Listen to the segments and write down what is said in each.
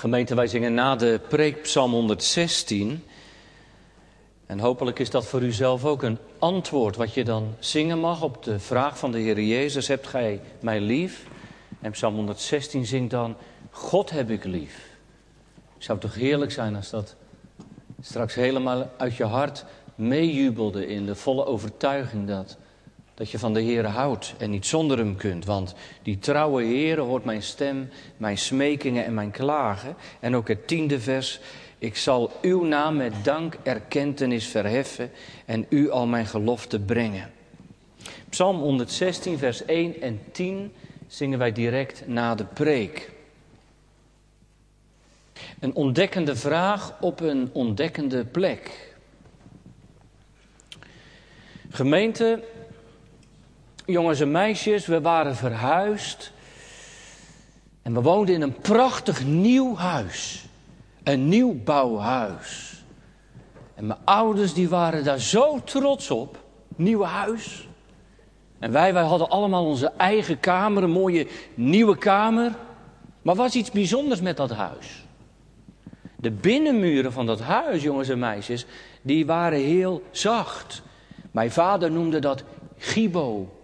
Gemeente, wij zingen na de preek Psalm 116. En hopelijk is dat voor u zelf ook een antwoord wat je dan zingen mag op de vraag van de Heer Jezus: Hebt gij mij lief? En Psalm 116 zingt dan: God heb ik lief. Zou toch heerlijk zijn als dat straks helemaal uit je hart meejubelde in de volle overtuiging dat dat je van de Heer houdt en niet zonder hem kunt. Want die trouwe Heer hoort mijn stem, mijn smekingen en mijn klagen. En ook het tiende vers. Ik zal uw naam met dank erkentenis verheffen en u al mijn gelofte brengen. Psalm 116, vers 1 en 10 zingen wij direct na de preek. Een ontdekkende vraag op een ontdekkende plek. Gemeente, jongens en meisjes, we waren verhuisd. En we woonden in een prachtig nieuw huis. Een nieuwbouwhuis. En mijn ouders die waren daar zo trots op. Nieuw huis. En wij, wij hadden allemaal onze eigen kamer, een mooie nieuwe kamer. Maar was iets bijzonders met dat huis. De binnenmuren van dat huis, jongens en meisjes, die waren heel zacht. Mijn vader noemde dat gibo.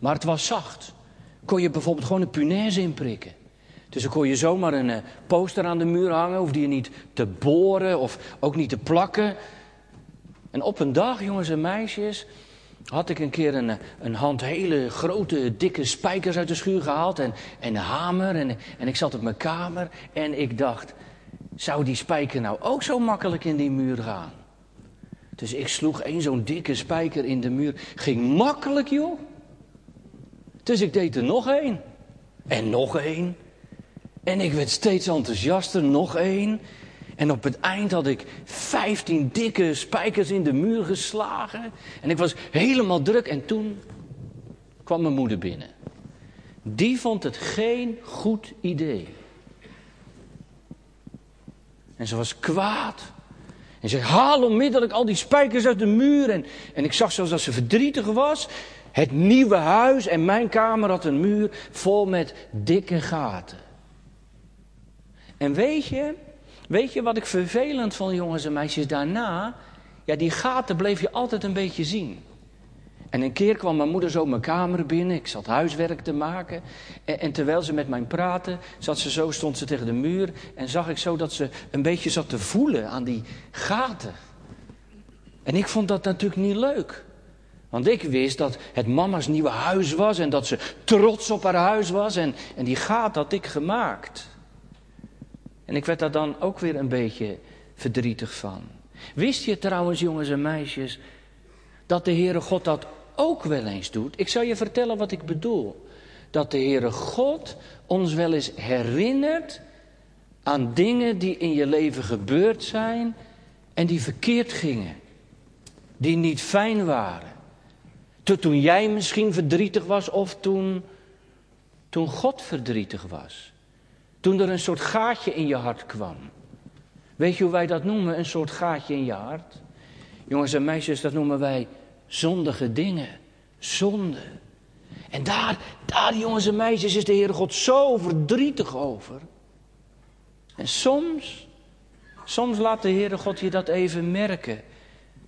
Maar het was zacht. Kon je bijvoorbeeld gewoon een punaise inprikken. Dus dan kon je zomaar een eh, poster aan de muur hangen, hoefde je niet te boren of ook niet te plakken. En op een dag, jongens en meisjes, had ik een keer een, eh, een hand hele grote, dikke spijkers uit de schuur gehaald en, en een hamer. En, en ik zat op mijn kamer en ik dacht, zou die spijker nou ook zo makkelijk in die muur gaan? Dus ik sloeg één zo'n dikke spijker in de muur. Ging makkelijk, joh. Dus ik deed er nog één. En nog één. En ik werd steeds enthousiaster, nog één. En op het eind had ik vijftien dikke spijkers in de muur geslagen. En ik was helemaal druk. En toen kwam mijn moeder binnen. Die vond het geen goed idee. En ze was kwaad. En ze zei, haal onmiddellijk al die spijkers uit de muur. En, en ik zag zelfs dat ze verdrietig was. Het nieuwe huis en mijn kamer had een muur vol met dikke gaten. En weet je, weet je wat ik vervelend vond, jongens en meisjes, daarna? Ja, die gaten bleef je altijd een beetje zien. En een keer kwam mijn moeder zo mijn kamer binnen. Ik zat huiswerk te maken. En, en, terwijl ze met mij praatte, zat ze zo, stond ze tegen de muur. En zag ik zo dat ze een beetje zat te voelen aan die gaten. En ik vond dat natuurlijk niet leuk. Want ik wist dat het mama's nieuwe huis was en dat ze trots op haar huis was. En, en die gaat had ik gemaakt. En ik werd daar dan ook weer een beetje verdrietig van. Wist je trouwens, jongens en meisjes, dat de Heere God dat ook wel eens doet? Ik zal je vertellen wat ik bedoel. Dat de Heere God ons wel eens herinnert aan dingen die in je leven gebeurd zijn en die verkeerd gingen. Die niet fijn waren. Toen jij misschien verdrietig was of toen, toen God verdrietig was. Toen er een soort gaatje in je hart kwam. Weet je hoe wij dat noemen, een soort gaatje in je hart? Jongens en meisjes, dat noemen wij zondige dingen. Zonde. En daar, daar, jongens en meisjes, is de Heere God zo verdrietig over. En soms, soms laat de Heere God je dat even merken.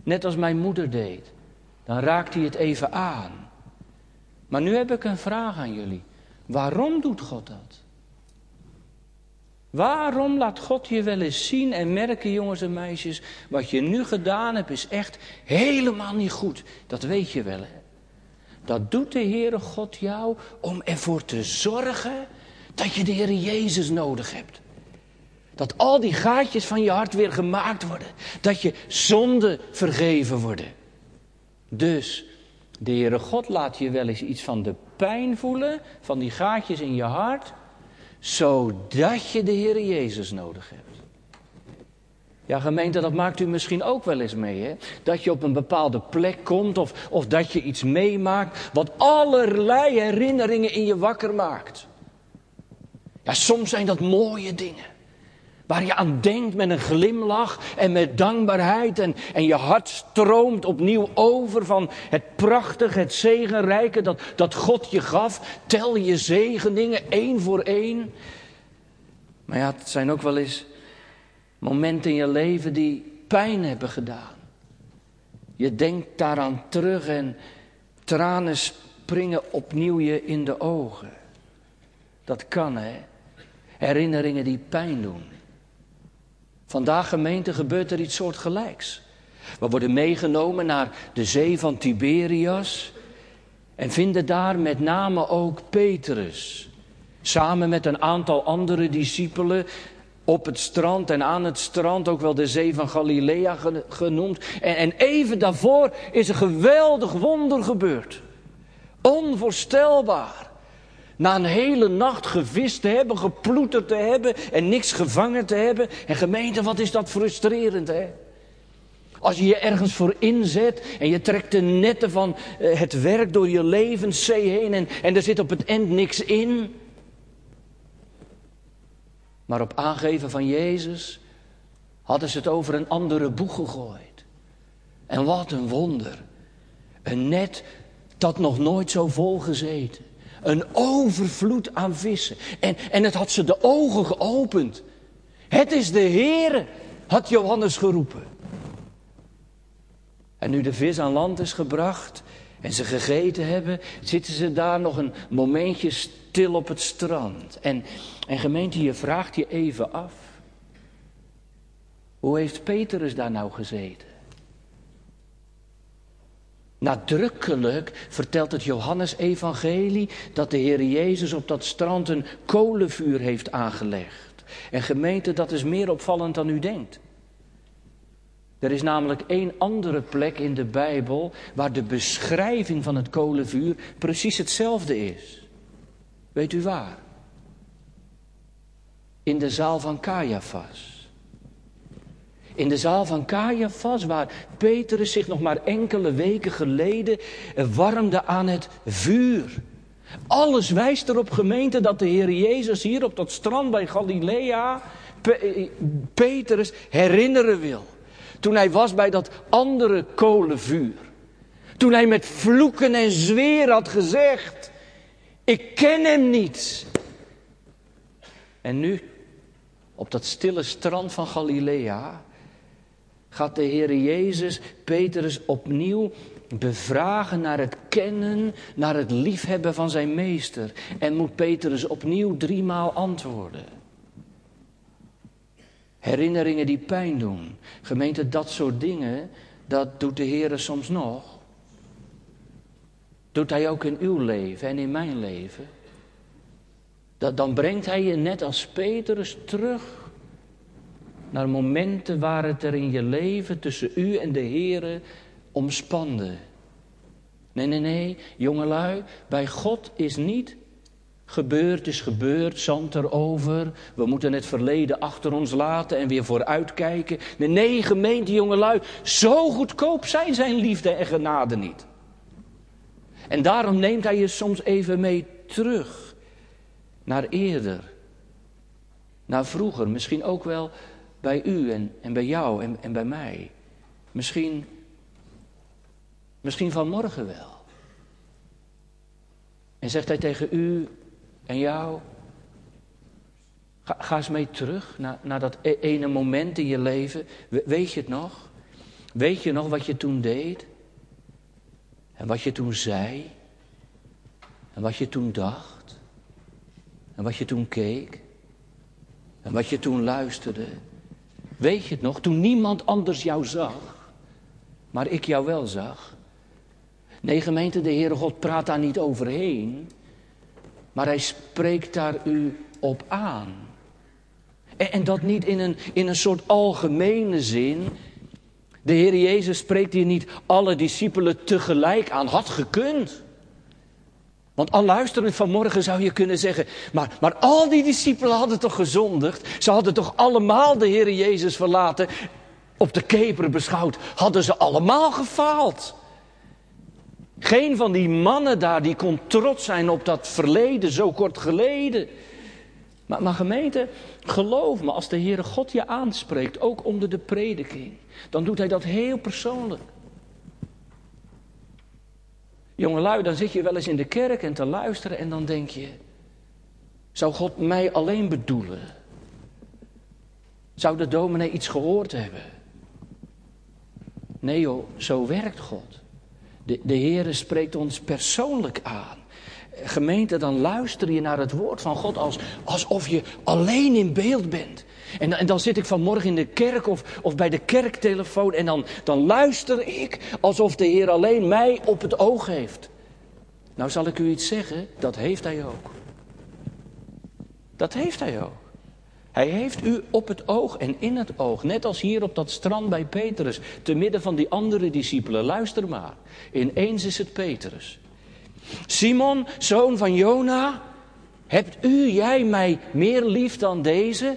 Net als mijn moeder deed. Dan raakt hij het even aan. Maar nu heb ik een vraag aan jullie. Waarom doet God dat? Waarom laat God je wel eens zien en merken, jongens en meisjes, wat je nu gedaan hebt is echt helemaal niet goed. Dat weet je wel. Hè? Dat doet de Heere God jou om ervoor te zorgen dat je de Heere Jezus nodig hebt. Dat al die gaatjes van je hart weer gemaakt worden. Dat je zonden vergeven worden. Dus de Heere God laat je wel eens iets van de pijn voelen, van die gaatjes in je hart, zodat je de Heere Jezus nodig hebt. Ja, gemeente, dat maakt u misschien ook wel eens mee, hè? Dat je op een bepaalde plek komt of, of dat je iets meemaakt wat allerlei herinneringen in je wakker maakt. Ja, soms zijn dat mooie dingen. Waar je aan denkt met een glimlach en met dankbaarheid. En, en je hart stroomt opnieuw over van het prachtige, het zegenrijke dat, dat God je gaf. Tel je zegeningen één voor één. Maar ja, het zijn ook wel eens momenten in je leven die pijn hebben gedaan. Je denkt daaraan terug en tranen springen opnieuw je in de ogen. Dat kan, hè? Herinneringen die pijn doen. Vandaag, gemeente, gebeurt er iets soortgelijks. We worden meegenomen naar de zee van Tiberias en vinden daar met name ook Petrus. Samen met een aantal andere discipelen op het strand en aan het strand, ook wel de zee van Galilea genoemd. En, en even daarvoor is een geweldig wonder gebeurd. Onvoorstelbaar. Na een hele nacht gevist te hebben, geploeterd te hebben en niks gevangen te hebben. En gemeente, wat is dat frustrerend, hè? Als je je ergens voor inzet en je trekt de netten van eh, het werk door je levenszee heen en, en er zit op het eind niks in. Maar op aangeven van Jezus hadden ze het over een andere boeg gegooid. En wat een wonder. Een net dat nog nooit zo vol gezeten. Een overvloed aan vissen. En, en het had ze de ogen geopend. Het is de Heere, had Johannes geroepen. En nu de vis aan land is gebracht en ze gegeten hebben, zitten ze daar nog een momentje stil op het strand. En, en gemeente, je vraagt je even af. Hoe heeft Petrus daar nou gezeten? Nadrukkelijk vertelt het Johannesevangelie dat de Heer Jezus op dat strand een kolenvuur heeft aangelegd. En gemeente, dat is meer opvallend dan u denkt. Er is namelijk één andere plek in de Bijbel waar de beschrijving van het kolenvuur precies hetzelfde is. Weet u waar? In de zaal van Caiaphas. In de zaal van Caiaphas, waar Petrus zich nog maar enkele weken geleden warmde aan het vuur. Alles wijst erop, gemeente, dat de Heer Jezus hier op dat strand bij Galilea Petrus herinneren wil. Toen hij was bij dat andere kolenvuur. Toen hij met vloeken en zweer had gezegd: Ik ken hem niet. En nu, op dat stille strand van Galilea, gaat de Heer Jezus Petrus opnieuw bevragen naar het kennen, naar het liefhebben van zijn meester. En moet Petrus opnieuw driemaal antwoorden. Herinneringen die pijn doen. Gemeente, dat soort dingen, dat doet de Heer soms nog. Doet Hij ook in uw leven en in mijn leven. Dat, dan brengt Hij je net als Petrus terug naar momenten waar het er in je leven tussen u en de Heer omspande. Nee, nee, nee, jongelui, bij God is niet Gebeurd is gebeurd, zand erover. We moeten het verleden achter ons laten en weer vooruitkijken. Nee, nee, gemeente jongelui, zo goedkoop zijn zijn liefde en genade niet. En daarom neemt hij je soms even mee terug naar eerder. Naar vroeger, misschien ook wel bij u en, en bij jou en, en bij mij. Misschien, misschien vanmorgen wel. En zegt hij tegen u, en jou? Ga, ga eens mee terug naar, naar dat e-, ene moment in je leven. weet je het nog? Weet je nog wat je toen deed? En wat je toen zei? En wat je toen dacht? En wat je toen keek? En wat je toen luisterde? Weet je het nog? Toen niemand anders jou zag, maar ik jou wel zag. Nee, gemeente, de Heere God praat daar niet overheen. Maar hij spreekt daar u op aan. En, dat niet in een, in een soort algemene zin. De Heer Jezus spreekt hier niet alle discipelen tegelijk aan. Had gekund. Want al luisterend vanmorgen zou je kunnen zeggen, maar, maar al die discipelen hadden toch gezondigd? Ze hadden toch allemaal de Heer Jezus verlaten? Op de keper beschouwd, hadden ze allemaal gefaald? Geen van die mannen daar die kon trots zijn op dat verleden, zo kort geleden. Maar, maar gemeente, geloof me, als de Heere God je aanspreekt, ook onder de prediking, dan doet hij dat heel persoonlijk. Jongelui, dan zit je wel eens in de kerk en te luisteren en dan denk je, zou God mij alleen bedoelen? Zou de dominee iets gehoord hebben? Nee joh, zo werkt God. De, de Heere spreekt ons persoonlijk aan. Gemeente, dan luister je naar het woord van God als, alsof je alleen in beeld bent. En, en dan zit ik vanmorgen in de kerk of, of bij de kerktelefoon en dan, dan luister ik alsof de Heer alleen mij op het oog heeft. Nou zal ik u iets zeggen, dat heeft Hij ook. Dat heeft Hij ook. Hij heeft u op het oog en in het oog. Net als hier op dat strand bij Petrus. Te midden van die andere discipelen. Luister maar. Ineens is het Petrus. Simon, zoon van Jona. Hebt u, jij mij meer lief dan deze?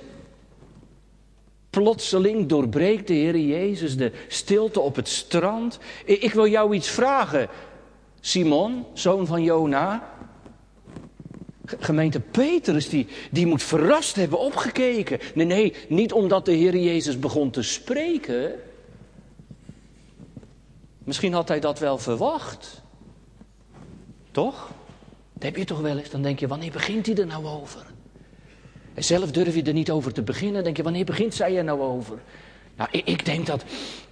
Plotseling doorbreekt de Heer Jezus de stilte op het strand. Ik wil jou iets vragen. Simon, zoon van Jona. Gemeente Petrus, die, die moet verrast hebben opgekeken. Nee, nee, niet omdat de Heer Jezus begon te spreken. Misschien had hij dat wel verwacht. Toch? Dat heb je toch wel eens. Dan denk je, wanneer begint hij er nou over? En zelf durf je er niet over te beginnen. Denk je, wanneer begint zij er nou over? Nou, ik, ik, denk dat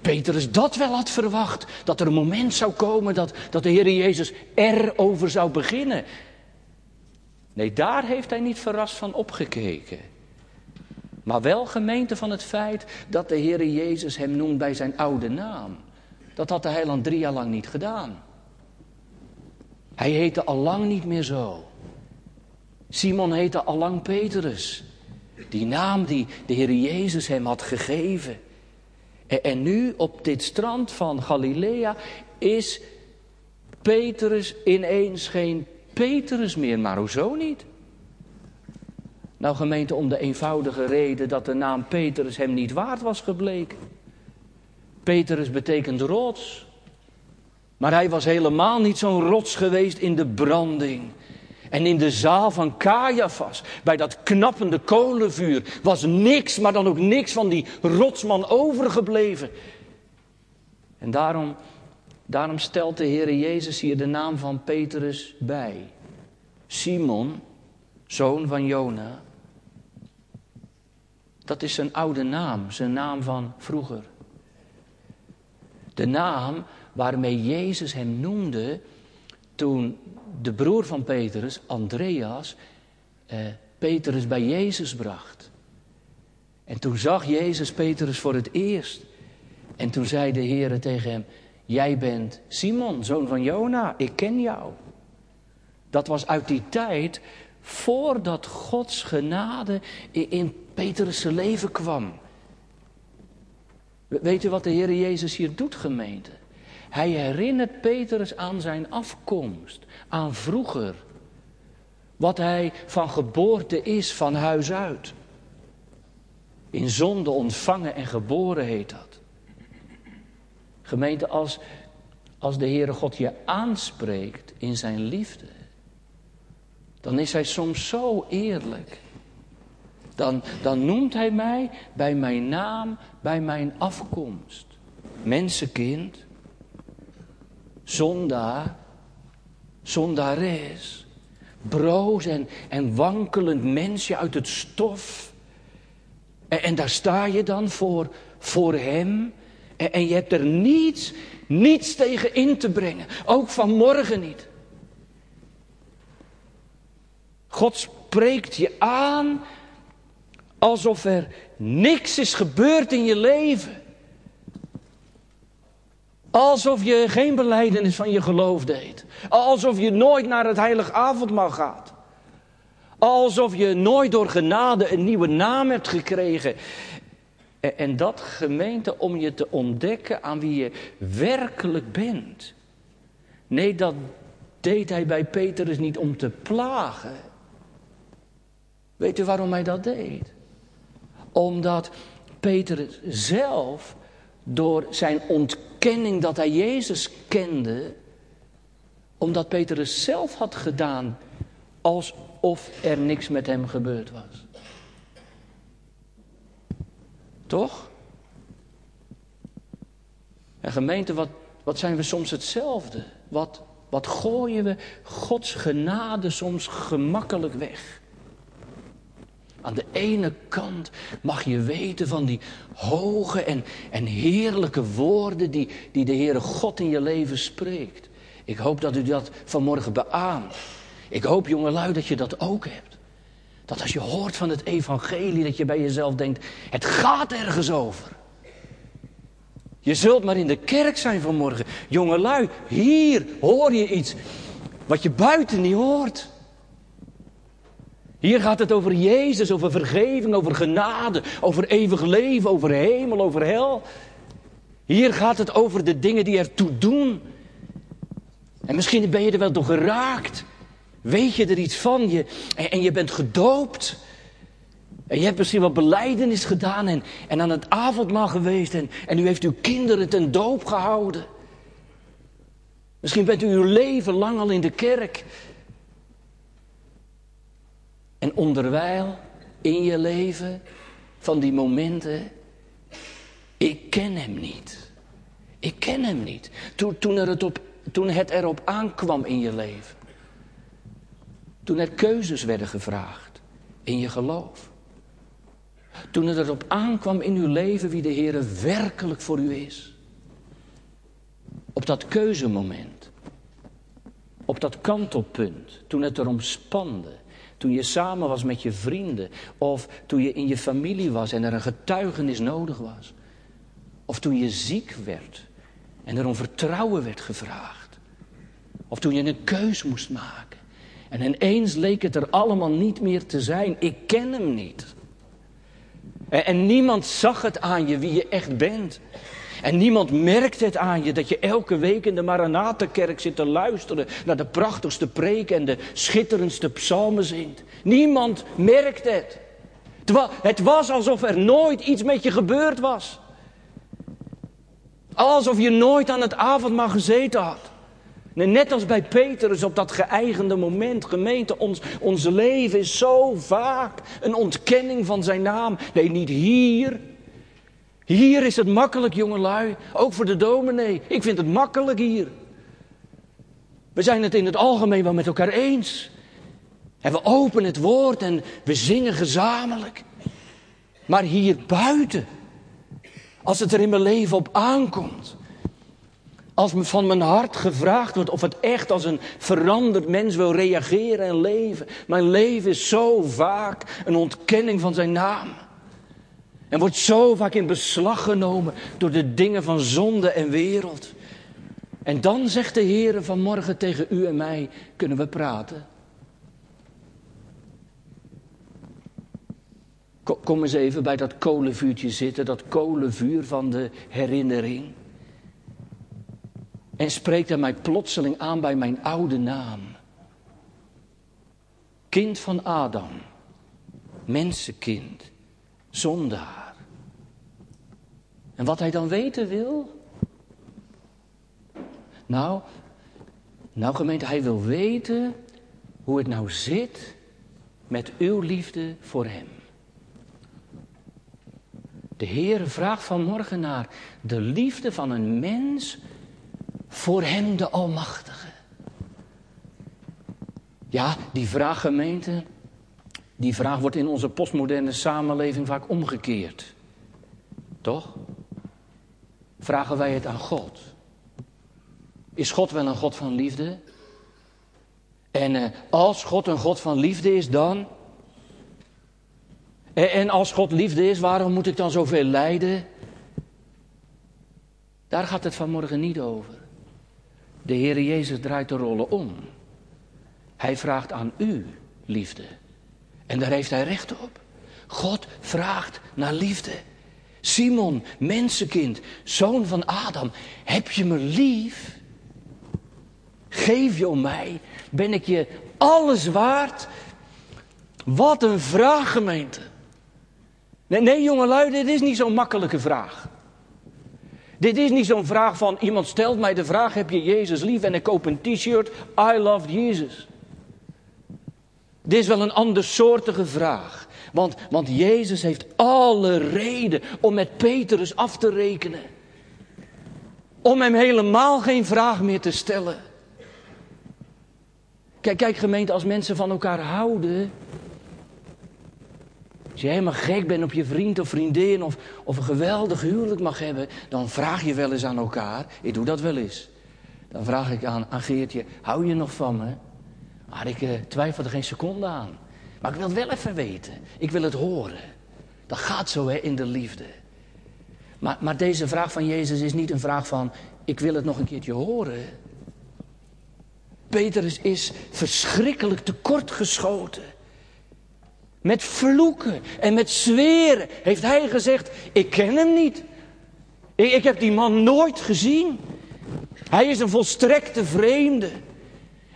Petrus dat wel had verwacht. Dat er een moment zou komen dat, dat de Heer Jezus erover zou beginnen. Nee, daar heeft hij niet verrast van opgekeken. Maar wel gemeente van het feit dat de Heer Jezus hem noemt bij zijn oude naam. Dat had de heiland drie jaar lang niet gedaan. Hij heette al lang niet meer zo. Simon heette al lang Petrus. Die naam die de Heer Jezus hem had gegeven. En nu op dit strand van Galilea is Petrus ineens geen Petrus meer, maar hoezo niet? Nou gemeente, om de eenvoudige reden dat de naam Petrus hem niet waard was gebleken. Petrus betekent rots. Maar hij was helemaal niet zo'n rots geweest in de branding. En in de zaal van Caiaphas, bij dat knappende kolenvuur, was niks, maar dan ook niks van die rotsman overgebleven. En daarom Daarom stelt de Heer Jezus hier de naam van Petrus bij. Simon, zoon van Jona. Dat is zijn oude naam, zijn naam van vroeger. De naam waarmee Jezus hem noemde toen de broer van Petrus, Andreas, eh, Petrus bij Jezus bracht. En toen zag Jezus Petrus voor het eerst. En toen zei de Heer tegen hem: Jij bent Simon, zoon van Jona, ik ken jou. Dat was uit die tijd voordat Gods genade in Petrus' leven kwam. Weet u wat de Heer Jezus hier doet, gemeente? Hij herinnert Petrus aan zijn afkomst, aan vroeger. Wat hij van geboorte is, van huis uit. In zonde ontvangen en geboren heet dat. Gemeente, als, als de Heere God je aanspreekt in zijn liefde, dan is hij soms zo eerlijk. Dan, dan noemt hij mij bij mijn naam, bij mijn afkomst. Mensenkind, zondaar, zondares, broos en, en wankelend mensje uit het stof. En, en daar sta je dan voor, voor hem en, en je hebt er niets, niets tegen in te brengen. Ook vanmorgen niet. God spreekt je aan alsof er niks is gebeurd in je leven. Alsof je geen beleidenis van je geloof deed. Alsof je nooit naar het heilige avondmaal gaat. Alsof je nooit door genade een nieuwe naam hebt gekregen. En dat gemeente om je te ontdekken aan wie je werkelijk bent. Nee, dat deed hij bij Petrus niet om te plagen. Weet u waarom hij dat deed? Omdat Petrus zelf door zijn ontkenning dat hij Jezus kende, omdat Petrus zelf had gedaan alsof er niks met hem gebeurd was. Toch? En gemeente, wat, wat zijn we soms hetzelfde? Wat, wat gooien we Gods genade soms gemakkelijk weg? Aan de ene kant mag je weten van die hoge en, en heerlijke woorden die, die de Heere God in je leven spreekt. Ik hoop dat u dat vanmorgen beaamt. Ik hoop, jongelui, dat je dat ook hebt. Dat als je hoort van het evangelie, dat je bij jezelf denkt, het gaat ergens over. Je zult maar in de kerk zijn vanmorgen. Jongelui, hier hoor je iets wat je buiten niet hoort. Hier gaat het over Jezus, over vergeving, over genade, over eeuwig leven, over hemel, over hel. Hier gaat het over de dingen die ertoe doen. En misschien ben je er wel door geraakt. Weet je er iets van? Je, en, je bent gedoopt. En je hebt misschien wat beleidenis gedaan en, en aan het avondmaal geweest. En, en u heeft uw kinderen ten doop gehouden. Misschien bent u uw leven lang al in de kerk. En onderwijl in je leven van die momenten, ik ken hem niet. Ik ken hem niet. Toen, toen, er het op, toen het erop aankwam in je leven. Toen er keuzes werden gevraagd in je geloof. Toen het erop aankwam in uw leven wie de Heer werkelijk voor u is. Op dat keuzemoment. Op dat kantelpunt. Toen het erom spande. Toen je samen was met je vrienden. Of toen je in je familie was en er een getuigenis nodig was. Of toen je ziek werd en er om vertrouwen werd gevraagd. Of toen je een keus moest maken. En ineens leek het er allemaal niet meer te zijn. Ik ken hem niet. En, niemand zag het aan je wie je echt bent. En niemand merkt het aan je dat je elke week in de Maranatenkerk zit te luisteren naar de prachtigste preek en de schitterendste psalmen zingt. Niemand merkt het. Het was alsof er nooit iets met je gebeurd was. Alsof je nooit aan het avondmaal gezeten had. Net als bij Petrus op dat geëigende moment, gemeente, ons, ons leven is zo vaak een ontkenning van zijn naam. Nee, niet hier, hier is het makkelijk, jongelui. Ook voor de dominee. Ik vind het makkelijk hier. We zijn het in het algemeen wel met elkaar eens. En we openen het woord en we zingen gezamenlijk. Maar hier buiten, als het er in mijn leven op aankomt. Als me van mijn hart gevraagd wordt of het echt als een veranderd mens wil reageren en leven. Mijn leven is zo vaak een ontkenning van zijn naam. En wordt zo vaak in beslag genomen door de dingen van zonde en wereld. En dan zegt de Heer vanmorgen tegen u en mij, kunnen we praten? Kom eens even bij dat kolenvuurtje zitten, dat kolenvuur van de herinnering. En spreek er mij plotseling aan bij mijn oude naam. Kind van Adam, mensenkind, zondaar. En wat hij dan weten wil? Nou, nou gemeente, hij wil weten hoe het nou zit met uw liefde voor hem. De Heer vraagt vanmorgen naar de liefde van een mens voor hem de Almachtige. Ja, die vraag gemeente, die vraag wordt in onze postmoderne samenleving vaak omgekeerd. Toch? Vragen wij het aan God. Is God wel een God van liefde? En uh, als God een God van liefde is, dan. En, en als God liefde is, waarom moet ik dan zoveel lijden? Daar gaat het vanmorgen niet over. De Heere Jezus draait de rollen om. Hij vraagt aan u liefde. En daar heeft hij recht op. God vraagt naar liefde. Simon, mensenkind, zoon van Adam, heb je me lief? Geef je om mij? Ben ik je alles waard? Wat een vraag, gemeente. Nee, nee jongelui, dit is niet zo'n makkelijke vraag. Dit is niet zo'n vraag van iemand stelt mij de vraag: heb je Jezus lief? En ik koop een t-shirt, I love Jesus. Dit is wel een andersoortige vraag. Want, want Jezus heeft alle reden om met Petrus af te rekenen. Om hem helemaal geen vraag meer te stellen. Kijk, kijk gemeente, als mensen van elkaar houden, je helemaal gek bent op je vriend of vriendin of, of een geweldig huwelijk mag hebben, dan vraag je wel eens aan elkaar. Ik doe dat wel eens. Dan vraag ik aan, aan Geertje, hou je nog van me? Maar ik uh, twijfel er geen seconde aan. Maar ik wil het wel even weten. Ik wil het horen. Dat gaat zo hè, in de liefde. Maar, maar deze vraag van Jezus is niet een vraag van, ik wil het nog een keertje horen. Petrus is verschrikkelijk tekortgeschoten. Met vloeken en met zweren heeft hij gezegd: Ik ken hem niet. Ik, ik heb die man nooit gezien. Hij is een volstrekte vreemde.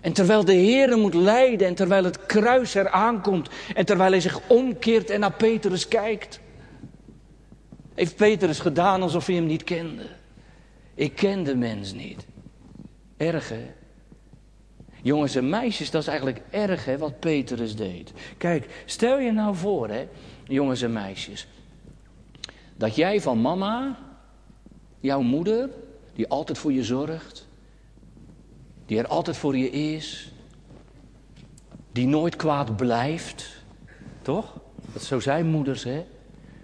En terwijl de Heer moet lijden en terwijl het kruis er aankomt en terwijl hij zich omkeert en naar Petrus kijkt, heeft Petrus gedaan alsof hij hem niet kende. Ik ken de mens niet. Erg hè? Jongens en meisjes, dat is eigenlijk erg hè, wat Petrus deed. Kijk, stel je nou voor hè, jongens en meisjes. Dat jij van mama, jouw moeder, die altijd voor je zorgt. Die er altijd voor je is. Die nooit kwaad blijft. Toch? Dat zo zijn moeders hè.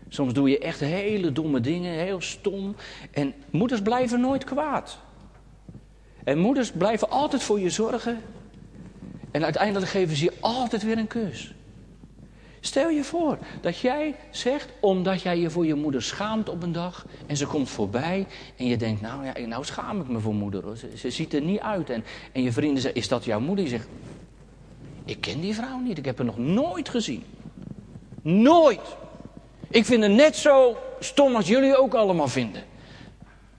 Soms doe je echt hele domme dingen, heel stom. En moeders blijven nooit kwaad. En moeders blijven altijd voor je zorgen. En uiteindelijk geven ze je altijd weer een kus. Stel je voor dat jij zegt, omdat jij je voor je moeder schaamt op een dag en ze komt voorbij en je denkt, nou ja, nou schaam ik me voor moeder. Ze, ziet er niet uit. En, en je vrienden zeggen, is dat jouw moeder? Je zegt, ik ken die vrouw niet, ik heb haar nog nooit gezien. Nooit. Ik vind haar net zo stom als jullie ook allemaal vinden.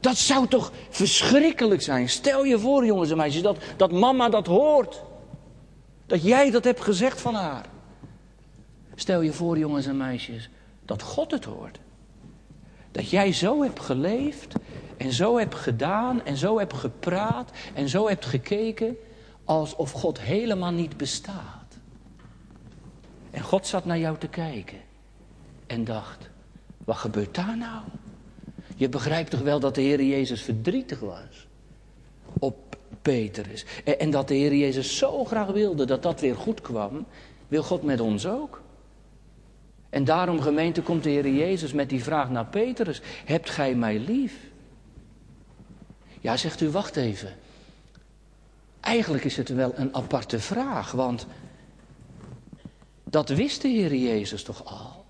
Dat zou toch verschrikkelijk zijn. Stel je voor, jongens en meisjes, dat, dat mama dat hoort. Dat jij dat hebt gezegd van haar. Stel je voor, jongens en meisjes, dat God het hoort. Dat jij zo hebt geleefd en zo hebt gedaan en zo hebt gepraat en zo hebt gekeken alsof God helemaal niet bestaat. En God zat naar jou te kijken en dacht, wat gebeurt daar nou? Je begrijpt toch wel dat de Heer Jezus verdrietig was op Petrus. En, dat de Heer Jezus zo graag wilde dat dat weer goed kwam, wil God met ons ook. En daarom, gemeente, komt de Heer Jezus met die vraag naar Petrus: Hebt gij mij lief? Ja, zegt u, wacht even. Eigenlijk is het wel een aparte vraag, want dat wist de Heer Jezus toch al?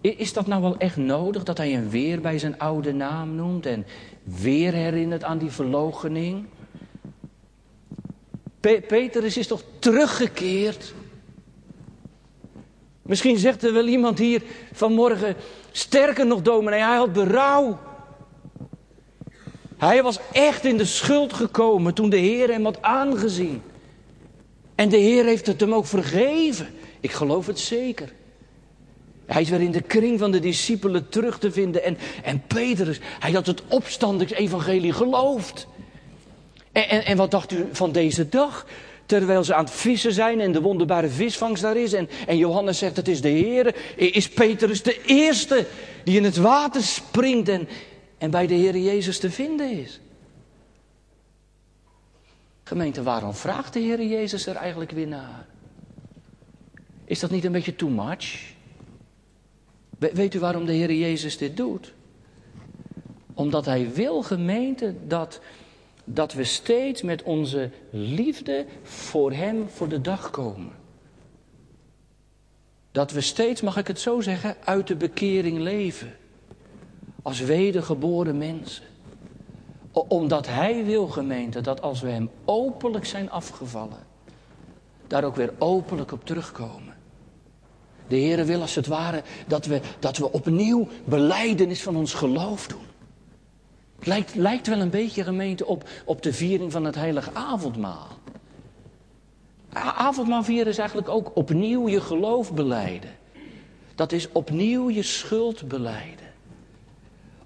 Is dat nou wel echt nodig dat hij hem weer bij zijn oude naam noemt en weer herinnert aan die verloochening? Pe Petrus is toch teruggekeerd? Misschien zegt er wel iemand hier vanmorgen, sterker nog dominee, hij had berouw. Hij was echt in de schuld gekomen toen de Heer hem had aangezien. En de Heer heeft het hem ook vergeven. Ik geloof het zeker. Hij is weer in de kring van de discipelen terug te vinden. En, en Petrus, hij had het opstandingsevangelie geloofd. En, en, en wat dacht u van deze dag? Terwijl ze aan het vissen zijn en de wonderbare visvangst daar is. En, en Johannes zegt het is de Heer. Is Petrus de eerste die in het water springt en, en bij de Heer Jezus te vinden is. Gemeente, waarom vraagt de Heer Jezus er eigenlijk weer naar? Is dat niet een beetje too much? Weet u waarom de Heer Jezus dit doet? Omdat Hij wil, gemeente, dat, dat we steeds met onze liefde voor Hem voor de dag komen. Dat we steeds, mag ik het zo zeggen, uit de bekering leven. Als wedergeboren mensen. Omdat Hij wil, gemeente, dat als we Hem openlijk zijn afgevallen, daar ook weer openlijk op terugkomen. De Heere wil als het ware dat we, dat we opnieuw beleidenis van ons geloof doen. Lijkt, lijkt wel een beetje gemeente op, op de viering van het heilige avondmaal. Avondmaal vieren is eigenlijk ook opnieuw je geloof beleiden. Dat is opnieuw je schuld beleiden.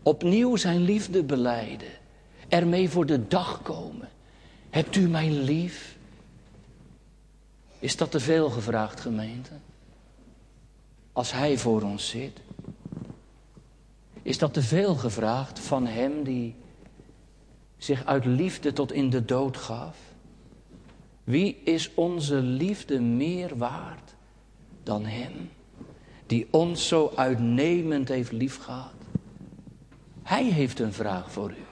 Opnieuw zijn liefde beleiden. Ermee voor de dag komen. Hebt u mij lief? Is dat te veel gevraagd, gemeente? als Hij voor ons zit? Is dat te veel gevraagd van Hem die zich uit liefde tot in de dood gaf? Wie is onze liefde meer waard dan Hem? die ons zo uitnemend heeft liefgehad. Hij heeft een vraag voor u.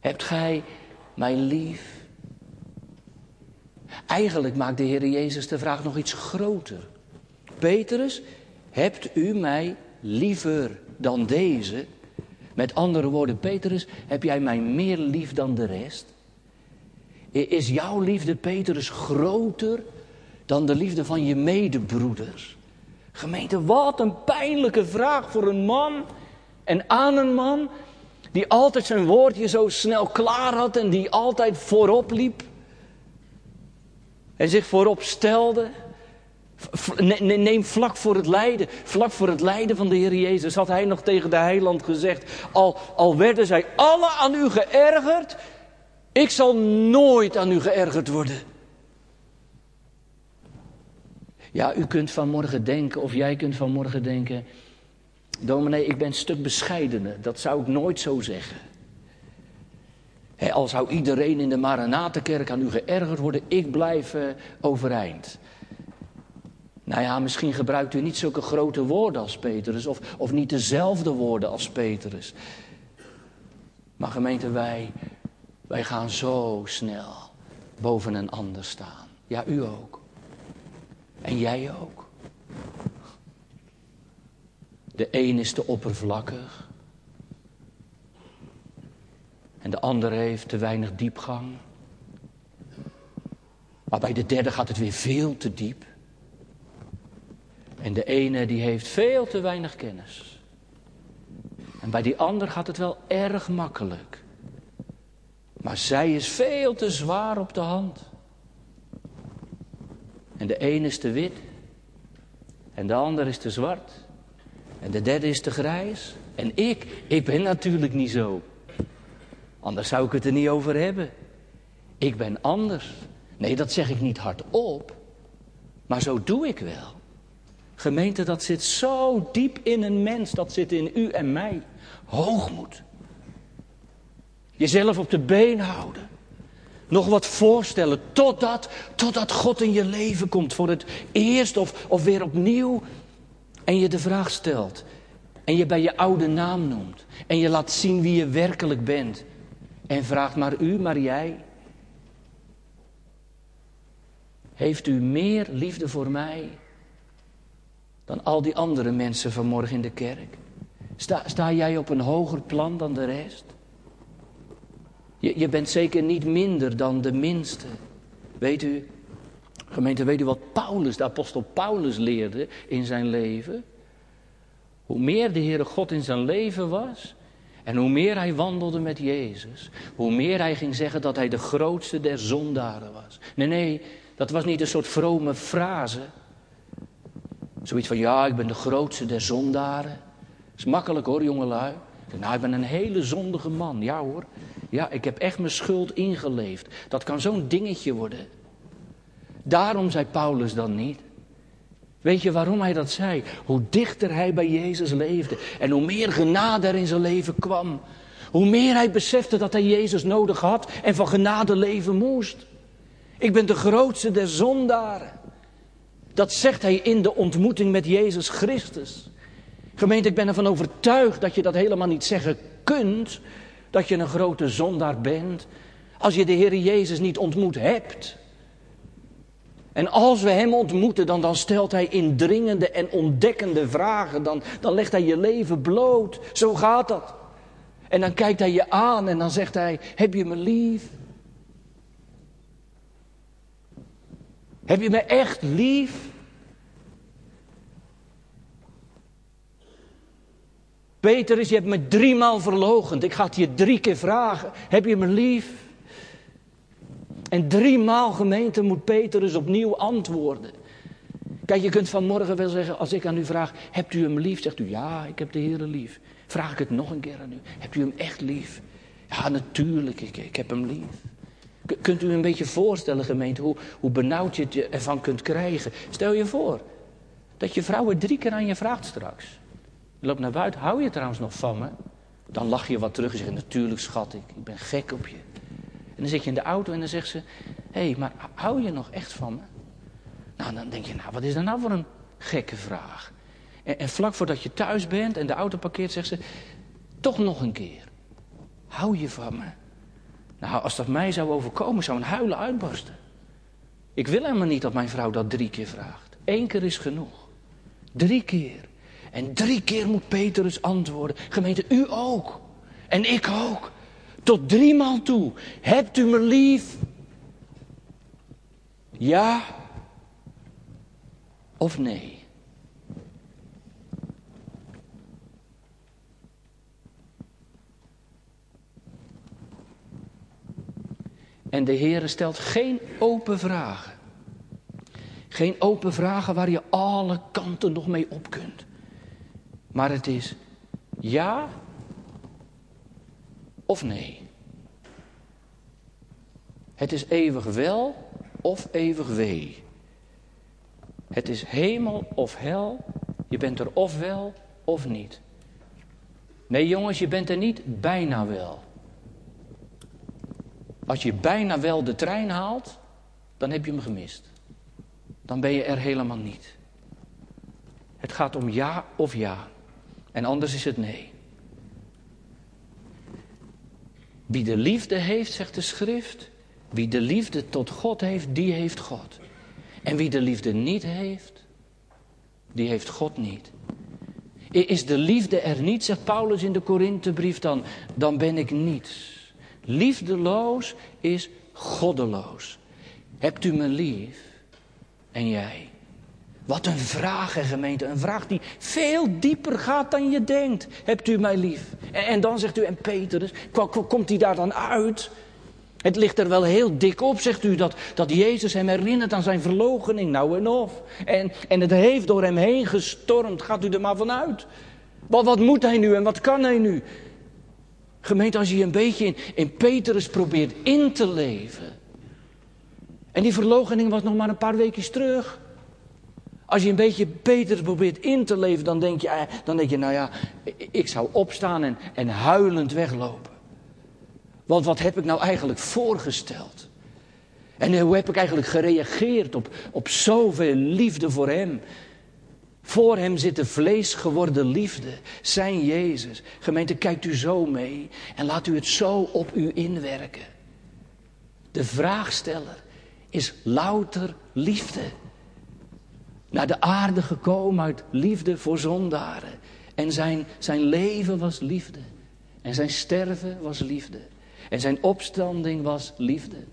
Hebt gij mij lief? Eigenlijk maakt de Heer Jezus de vraag nog iets groter. Petrus, hebt u mij liever dan deze? Met andere woorden, Petrus, heb jij mij meer lief dan de rest? Is jouw liefde, Petrus, groter dan de liefde van je medebroeders? Gemeente, wat een pijnlijke vraag voor een man en aan een man die altijd zijn woordje zo snel klaar had en die altijd voorop liep en zich voorop stelde. Neem vlak voor het lijden, vlak voor het lijden van de Heer Jezus had hij nog tegen de heiland gezegd, al, al werden zij alle aan u geërgerd, ik zal nooit aan u geërgerd worden. Ja, u kunt vanmorgen denken, of jij kunt vanmorgen denken, dominee, ik ben een stuk bescheidener, dat zou ik nooit zo zeggen. He, al zou iedereen in de Maranatenkerk aan u geërgerd worden, ik blijf uh, overeind. Nou ja, misschien gebruikt u niet zulke grote woorden als Petrus, of, of niet dezelfde woorden als Petrus. Maar gemeente, wij, wij gaan zo snel boven een ander staan. Ja, u ook. En jij ook. De een is te oppervlakkig. En de andere heeft te weinig diepgang. Maar bij de derde gaat het weer veel te diep. En de ene die heeft veel te weinig kennis. En bij die ander gaat het wel erg makkelijk. Maar zij is veel te zwaar op de hand. En de ene is te wit. En de ander is te zwart. En de derde is te grijs. En ik, ik ben natuurlijk niet zo. Anders zou ik het er niet over hebben. Ik ben anders. Nee, dat zeg ik niet hardop. Maar zo doe ik wel. Gemeente, dat zit zo diep in een mens. Dat zit in u en mij. Hoogmoed. Jezelf op de been houden. Nog wat voorstellen totdat, totdat God in je leven komt voor het eerst of, of weer opnieuw. En je de vraag stelt. En je bij je oude naam noemt. En je laat zien wie je werkelijk bent. En vraagt maar u, maar jij. Heeft u meer liefde voor mij dan al die andere mensen vanmorgen in de kerk? Sta, sta jij op een hoger plan dan de rest? Je, je bent zeker niet minder dan de minste. Weet u, gemeente, weet u wat Paulus, de apostel Paulus leerde in zijn leven? Hoe meer de Heere God in zijn leven was, en hoe meer hij wandelde met Jezus, hoe meer hij ging zeggen dat hij de grootste der zondaren was. Nee, nee, dat was niet een soort vrome frase. Zoiets van, ja, ik ben de grootste der zondaren. Is makkelijk hoor, jongelui. Nou, ik ben een hele zondige man. Ja hoor. Ja, ik heb echt mijn schuld ingeleefd. Dat kan zo'n dingetje worden. Daarom zei Paulus dan niet. Weet je waarom hij dat zei? Hoe dichter hij bij Jezus leefde en hoe meer genade er in zijn leven kwam. Hoe meer hij besefte dat hij Jezus nodig had en van genade leven moest. Ik ben de grootste der zondaren. Dat zegt hij in de ontmoeting met Jezus Christus. Gemeente, ik ben ervan overtuigd dat je dat helemaal niet zeggen kunt, dat je een grote zondaar bent, als je de Heer Jezus niet ontmoet hebt. En als we Hem ontmoeten, dan, dan stelt Hij indringende en ontdekkende vragen. Dan, dan legt Hij je leven bloot. Zo gaat dat. En dan kijkt Hij je aan en dan zegt Hij, heb je me lief? Heb je me echt lief? Peter is, je hebt me driemaal verlogend. Ik ga het je drie keer vragen. Heb je me lief? En driemaal gemeente moet Petrus opnieuw antwoorden. Kijk, je kunt vanmorgen wel zeggen, als ik aan u vraag, hebt u hem lief? Zegt u, ja, ik heb de Heer lief. Vraag ik het nog een keer aan u, hebt u hem echt lief? Ja, natuurlijk, ik heb hem lief. Kunt u een beetje voorstellen, gemeente, hoe, hoe benauwd je het ervan kunt krijgen? Stel je voor dat je vrouw drie keer aan je vraagt straks. Je loopt naar buiten, hou je trouwens nog van me? Dan lach je wat terug en zegt, natuurlijk schat ik, ik ben gek op je. En dan zit je in de auto en dan zegt ze: Hé, hey, maar hou je nog echt van me? Nou, dan denk je: Nou, wat is dat nou voor een gekke vraag? En vlak voordat je thuis bent en de auto parkeert, zegt ze: Toch nog een keer. Hou je van me? Nou, als dat mij zou overkomen, zou een huilen uitbarsten. Ik wil helemaal niet dat mijn vrouw dat drie keer vraagt. Eén keer is genoeg. Drie keer. En drie keer moet Petrus antwoorden. Gemeente, u ook. En ik ook. Tot driemaal toe. Hebt u me lief? Ja of nee? En de Heer stelt geen open vragen. Geen open vragen waar je alle kanten nog mee op kunt. Maar het is ja of nee. Het is eeuwig wel of eeuwig wee. Het is hemel of hel. Je bent er of wel of niet. Nee jongens, je bent er niet bijna wel. Als je bijna wel de trein haalt, dan heb je hem gemist. Dan ben je er helemaal niet. Het gaat om ja of ja. En anders is het nee. Wie de liefde heeft, zegt de schrift, wie de liefde tot God heeft, die heeft God. En wie de liefde niet heeft, die heeft God niet. Is de liefde er niet, zegt Paulus in de Korinthebrief dan, dan ben ik niets. Liefdeloos is goddeloos. Hebt u me lief? En jij? Wat een vraag, gemeente. Een vraag die veel dieper gaat dan je denkt. Hebt u mij lief? En, dan zegt u, en Petrus, komt hij daar dan uit? Het ligt er wel heel dik op, zegt u, dat, dat Jezus hem herinnert aan zijn verloochening. Nou en of. En, en het heeft door hem heen gestormd. Gaat u er maar vanuit. Wat, wat moet hij nu en wat kan hij nu? Gemeente, als je een beetje in, in Petrus probeert in te leven. En die verloochening was nog maar een paar weken terug. Als je een beetje Petrus probeert in te leven, dan denk je, eh, dan denk je nou ja, ik zou opstaan en, en huilend weglopen. Want wat heb ik nou eigenlijk voorgesteld? En hoe heb ik eigenlijk gereageerd op, op zoveel liefde voor hem? Voor hem zit de vlees geworden liefde, zijn Jezus. Gemeente, kijkt u zo mee en laat u het zo op u inwerken. De vraagsteller is louter liefde. Naar de aarde gekomen uit liefde voor zondaren. En zijn, zijn leven was liefde. En zijn sterven was liefde. En zijn opstanding was liefde.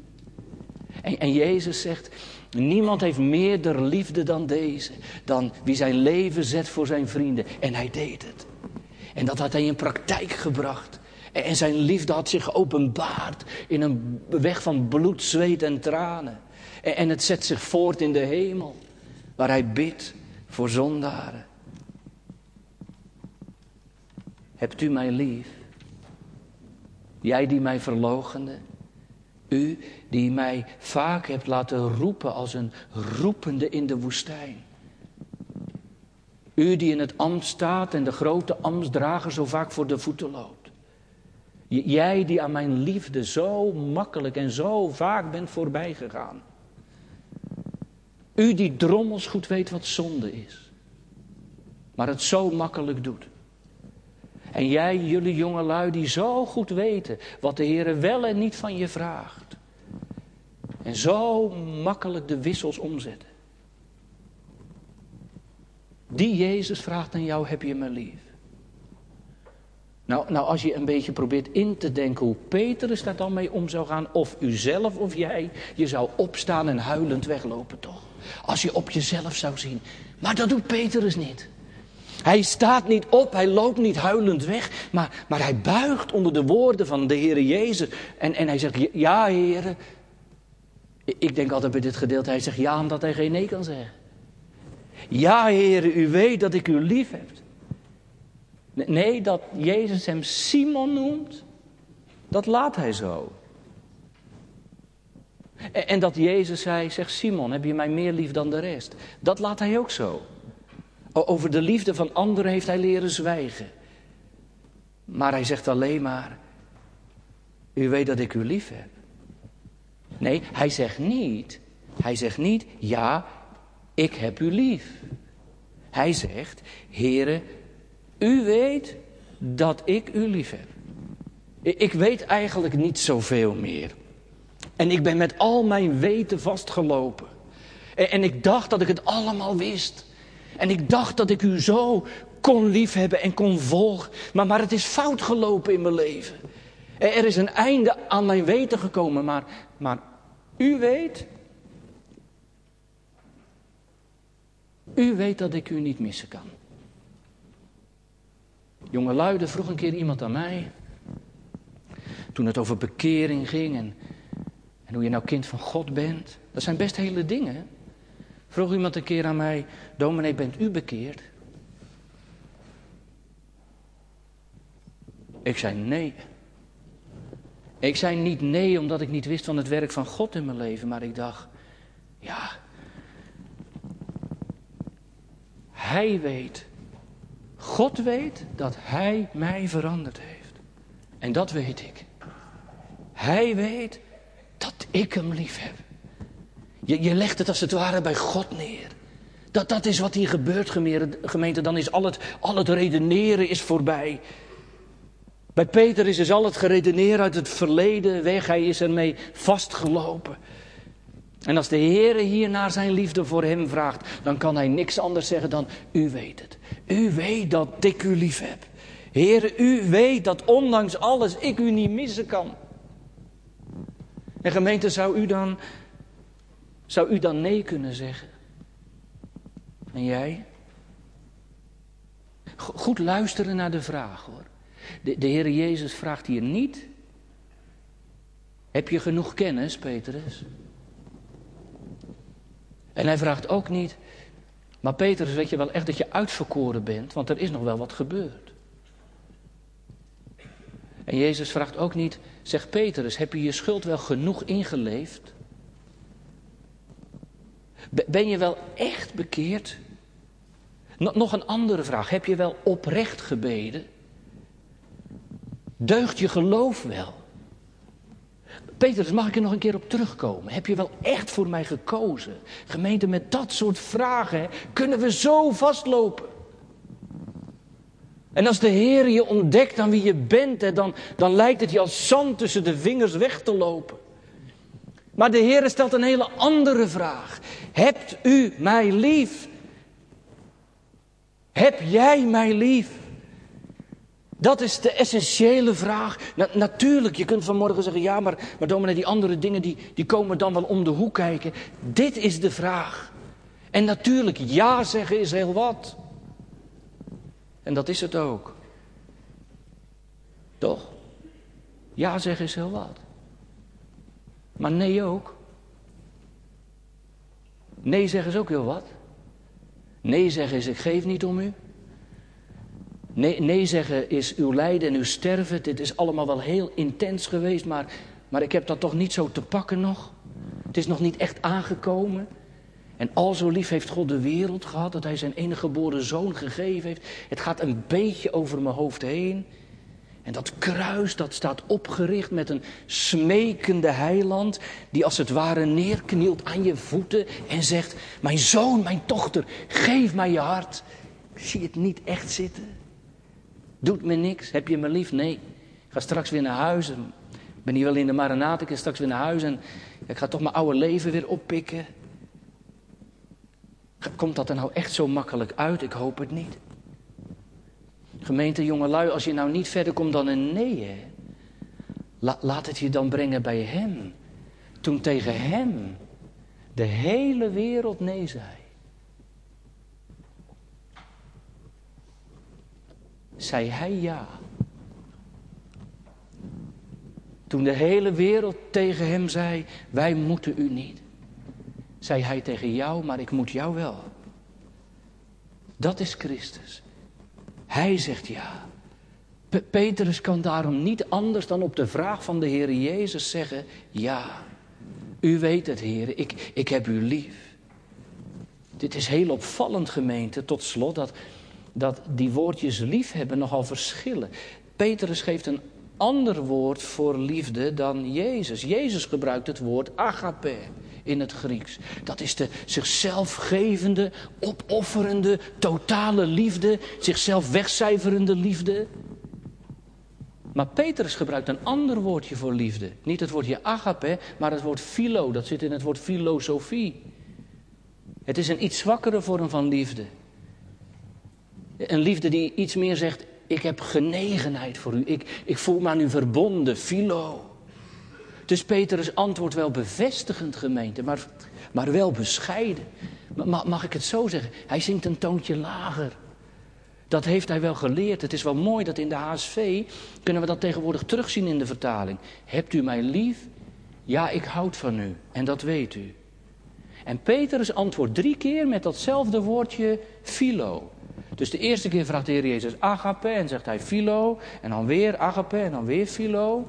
En, en Jezus zegt, niemand heeft meerder liefde dan deze. Dan wie zijn leven zet voor zijn vrienden. En hij deed het. En dat had hij in praktijk gebracht. En zijn liefde had zich geopenbaard in een weg van bloed, zweet en tranen. En het zet zich voort in de hemel, waar hij bidt voor zondaren. Hebt u mij lief? Jij die mij verlogende, u die mij vaak hebt laten roepen als een roepende in de woestijn. U die in het ambt staat en de grote ambtsdrager zo vaak voor de voeten loopt. Jij die aan mijn liefde zo makkelijk en zo vaak bent voorbij gegaan. U die drommels goed weet wat zonde is. Maar het zo makkelijk doet. En jij, jullie jongelui, die zo goed weten wat de Heer wel en niet van je vraagt. En zo makkelijk de wissels omzetten. Die Jezus vraagt aan jou, heb je me lief? Nou, nou, als je een beetje probeert in te denken hoe Petrus daar dan mee om zou gaan, of u zelf of jij, je zou opstaan en huilend weglopen toch? Als je op jezelf zou zien. Maar dat doet Petrus niet. Hij staat niet op, hij loopt niet huilend weg, maar, maar hij buigt onder de woorden van de Heer Jezus. En, en hij zegt, ja Heer. Ik denk altijd bij dit gedeelte, hij zegt ja omdat hij geen nee kan zeggen. Ja Heer, u weet dat ik u lief heb. Nee, dat Jezus hem Simon noemt, dat laat hij zo. En dat Jezus zei, zegt Simon, heb je mij meer lief dan de rest? Dat laat hij ook zo. Over de liefde van anderen heeft hij leren zwijgen. Maar hij zegt alleen maar, u weet dat ik u lief heb. Nee, hij zegt niet, hij zegt niet, ja, ik heb u lief. Hij zegt, Heere, u weet dat ik u lief heb. Ik weet eigenlijk niet zoveel meer. En ik ben met al mijn weten vastgelopen. En, ik dacht dat ik het allemaal wist. En ik dacht dat ik u zo kon liefhebben en kon volgen. Maar, maar het is fout gelopen in mijn leven. Er is een einde aan mijn weten gekomen. Maar, maar u weet. U weet dat ik u niet missen kan. Jonge luiden vroeg een keer iemand aan mij. Toen het over bekering ging en, en hoe je nou kind van God bent. Dat zijn best hele dingen. Vroeg iemand een keer aan mij: Dominee, bent u bekeerd? Ik zei nee. Ik zei niet nee omdat ik niet wist van het werk van God in mijn leven, maar ik dacht, ja, Hij weet, God weet dat Hij mij veranderd heeft. En dat weet ik. Hij weet dat ik Hem lief heb. Je, je legt het als het ware bij God neer. Dat, dat is wat hier gebeurt, gemeente. Dan is al het, al het redeneren is voorbij. Bij Peter is dus al het geredeneer uit het verleden weg. Hij is ermee vastgelopen. En als de Heer hier naar zijn liefde voor hem vraagt, dan kan hij niks anders zeggen dan: U weet het. U weet dat ik u lief heb. Heer, u weet dat ondanks alles ik u niet missen kan. En gemeente, zou u dan, zou u dan nee kunnen zeggen? En jij? Goed luisteren naar de vraag hoor. De, de Heer Jezus vraagt hier niet. Heb je genoeg kennis, Petrus? En hij vraagt ook niet. Maar Petrus, weet je wel echt dat je uitverkoren bent? Want er is nog wel wat gebeurd. En Jezus vraagt ook niet. Zeg Petrus, heb je je schuld wel genoeg ingeleefd? Ben je wel echt bekeerd? Nog een andere vraag. Heb je wel oprecht gebeden? Deugt je geloof wel? Petrus, mag ik er nog een keer op terugkomen? Heb je wel echt voor mij gekozen? Gemeente, met dat soort vragen kunnen we zo vastlopen. En als de Heer je ontdekt aan wie je bent, dan, dan lijkt het je als zand tussen de vingers weg te lopen. Maar de Heer stelt een hele andere vraag. Hebt u mij lief? Heb jij mij lief? Dat is de essentiële vraag. natuurlijk, je kunt vanmorgen zeggen, ja, maar, maar dominee, die andere dingen die, die komen dan wel om de hoek kijken. Dit is de vraag. En natuurlijk, ja zeggen is heel wat. En dat is het ook. Toch? Ja zeggen is heel wat. Maar nee ook. Nee zeggen is ook heel wat. Nee zeggen is ik geef niet om u. Nee, nee zeggen is uw lijden en uw sterven. Dit is allemaal wel heel intens geweest, maar, maar ik heb dat toch niet zo te pakken nog. Het is nog niet echt aangekomen. En al zo lief heeft God de wereld gehad dat hij zijn enige geboren zoon gegeven heeft. Het gaat een beetje over mijn hoofd heen. En dat kruis, dat staat opgericht met een smekende heiland, die als het ware neerknielt aan je voeten en zegt, mijn zoon, mijn dochter, geef mij je hart. Zie je het niet echt zitten? Doet me niks, heb je me lief? Nee. Ik ga straks weer naar huis. Ik ben hier wel in de Maranat, ik ga straks weer naar huis en ik ga toch mijn oude leven weer oppikken. Komt dat er nou echt zo makkelijk uit? Ik hoop het niet. Gemeente jongelui, als je nou niet verder komt dan een nee, hè? laat het je dan brengen bij hem. Toen tegen hem de hele wereld nee zei. Zei hij ja. Toen de hele wereld tegen hem zei: Wij moeten u niet zei hij tegen jou, maar ik moet jou wel. Dat is Christus. Hij zegt ja. Petrus kan daarom niet anders dan op de vraag van de Heer Jezus zeggen: Ja, u weet het, Heer, ik, ik heb u lief. Dit is heel opvallend, gemeente, tot slot, dat, dat die woordjes lief hebben nogal verschillen. Petrus geeft een ander woord voor liefde dan Jezus. Jezus gebruikt het woord agape in het Grieks. Dat is de zichzelf gevende, opofferende, totale liefde, zichzelf wegcijferende liefde. Maar Petrus gebruikt een ander woordje voor liefde. Niet het woordje agape, maar het woord philo. Dat zit in het woord filosofie. Het is een iets zwakkere vorm van liefde. Een liefde die iets meer zegt, ik heb genegenheid voor u. Ik, ik voel me aan u verbonden, philo. Dus Petrus antwoordt wel bevestigend, gemeente, maar, maar wel bescheiden. Mag, mag ik het zo zeggen? Hij zingt een toontje lager. Dat heeft hij wel geleerd. Het is wel mooi dat in de HSV kunnen we dat tegenwoordig terugzien in de vertaling. Hebt u mij lief? Ja, ik houd van u. En dat weet u. En Petrus antwoordt drie keer met datzelfde woordje philo. Dus de eerste keer vraagt de Heer Jezus agape en zegt hij philo. En dan weer agape en dan weer philo.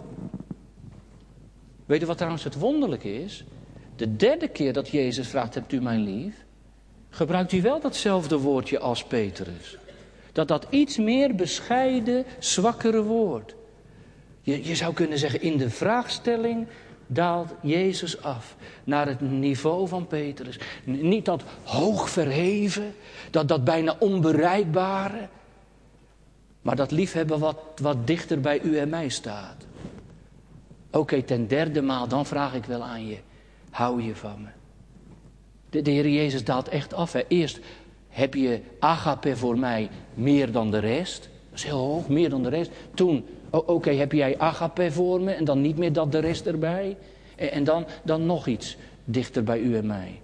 Weet u wat trouwens het wonderlijke is? De derde keer dat Jezus vraagt, hebt u mij lief? Gebruikt hij wel datzelfde woordje als Petrus. Dat dat iets meer bescheiden, zwakkere woord. Je, je zou kunnen zeggen, in de vraagstelling daalt Jezus af naar het niveau van Petrus. Niet dat hoog verheven, dat, dat bijna onbereikbare, maar dat liefhebben wat, wat dichter bij u en mij staat. Oké, ten derde maal, dan vraag ik wel aan je, hou je van me? De, de Heer Jezus daalt echt af. Eerst heb je agape voor mij meer dan de rest. Dat is heel hoog, meer dan de rest. Toen Oké, heb jij agape voor me en dan niet meer dat de rest erbij? En, dan, dan nog iets dichter bij u en mij.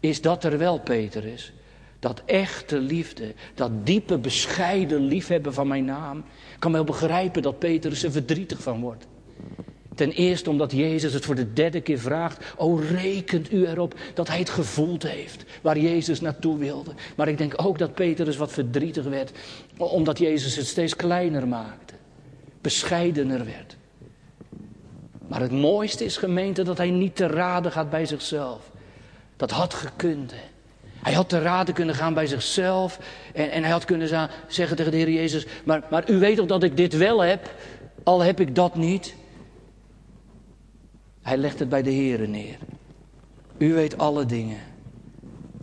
Is dat er wel, Petrus? Dat echte liefde, dat diepe, bescheiden liefhebben van mijn naam. Ik kan wel begrijpen dat Petrus er verdrietig van wordt. Ten eerste omdat Jezus het voor de derde keer vraagt. O, rekent u erop dat hij het gevoeld heeft waar Jezus naartoe wilde. Maar ik denk ook dat Petrus wat verdrietig werd. Omdat Jezus het steeds kleiner maakte. Bescheidener werd. Maar het mooiste is gemeente dat hij niet te raden gaat bij zichzelf. Dat had gekund. Hè. Hij had te raden kunnen gaan bij zichzelf. En, en hij had kunnen zeggen tegen de Heer Jezus: maar, maar u weet toch dat ik dit wel heb, al heb ik dat niet. Hij legt het bij de Heer neer. U weet alle dingen.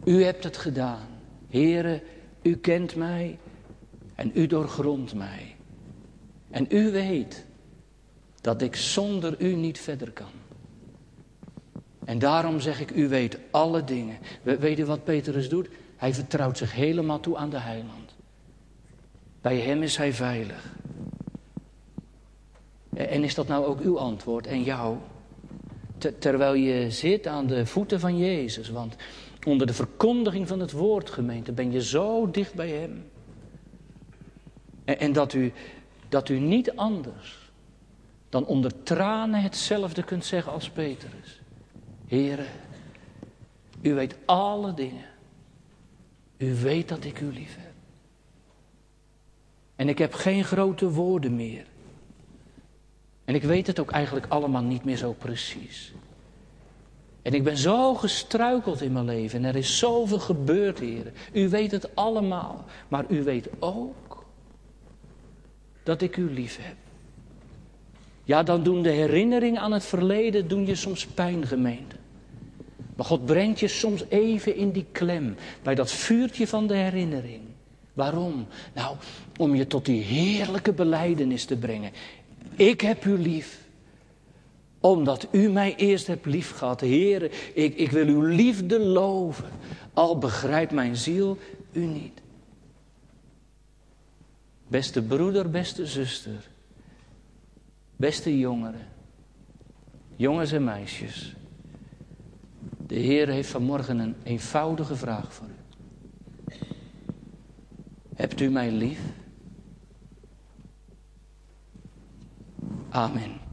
U hebt het gedaan. Heere, u kent mij en u doorgrondt mij. En u weet dat ik zonder u niet verder kan. En daarom zeg ik, u weet alle dingen. Weet u wat Petrus doet? Hij vertrouwt zich helemaal toe aan de heiland. Bij hem is hij veilig. En is dat nou ook uw antwoord en terwijl je zit aan de voeten van Jezus. Want onder de verkondiging van het woord, gemeente, ben je zo dicht bij Hem. En, dat, u, dat u niet anders dan onder tranen hetzelfde kunt zeggen als Petrus. Heere, u weet alle dingen. U weet dat ik u lief heb. En ik heb geen grote woorden meer. En ik weet het ook eigenlijk allemaal niet meer zo precies. En ik ben zo gestruikeld in mijn leven en er is zoveel gebeurd, heren. U weet het allemaal, maar u weet ook dat ik u lief heb. Ja, dan doen de herinneringen aan het verleden doen je soms pijn, gemeente. Maar God brengt je soms even in die klem, bij dat vuurtje van de herinnering. Waarom? Nou, om je tot die heerlijke beleidenis te brengen. Ik heb u lief. Omdat u mij eerst hebt lief gehad. Heer, ik, ik wil uw liefde loven. Al begrijpt mijn ziel u niet. Beste broeder, beste zuster. Beste jongeren. Jongens en meisjes. De Heer heeft vanmorgen een eenvoudige vraag voor u. Hebt u mij lief? Amen.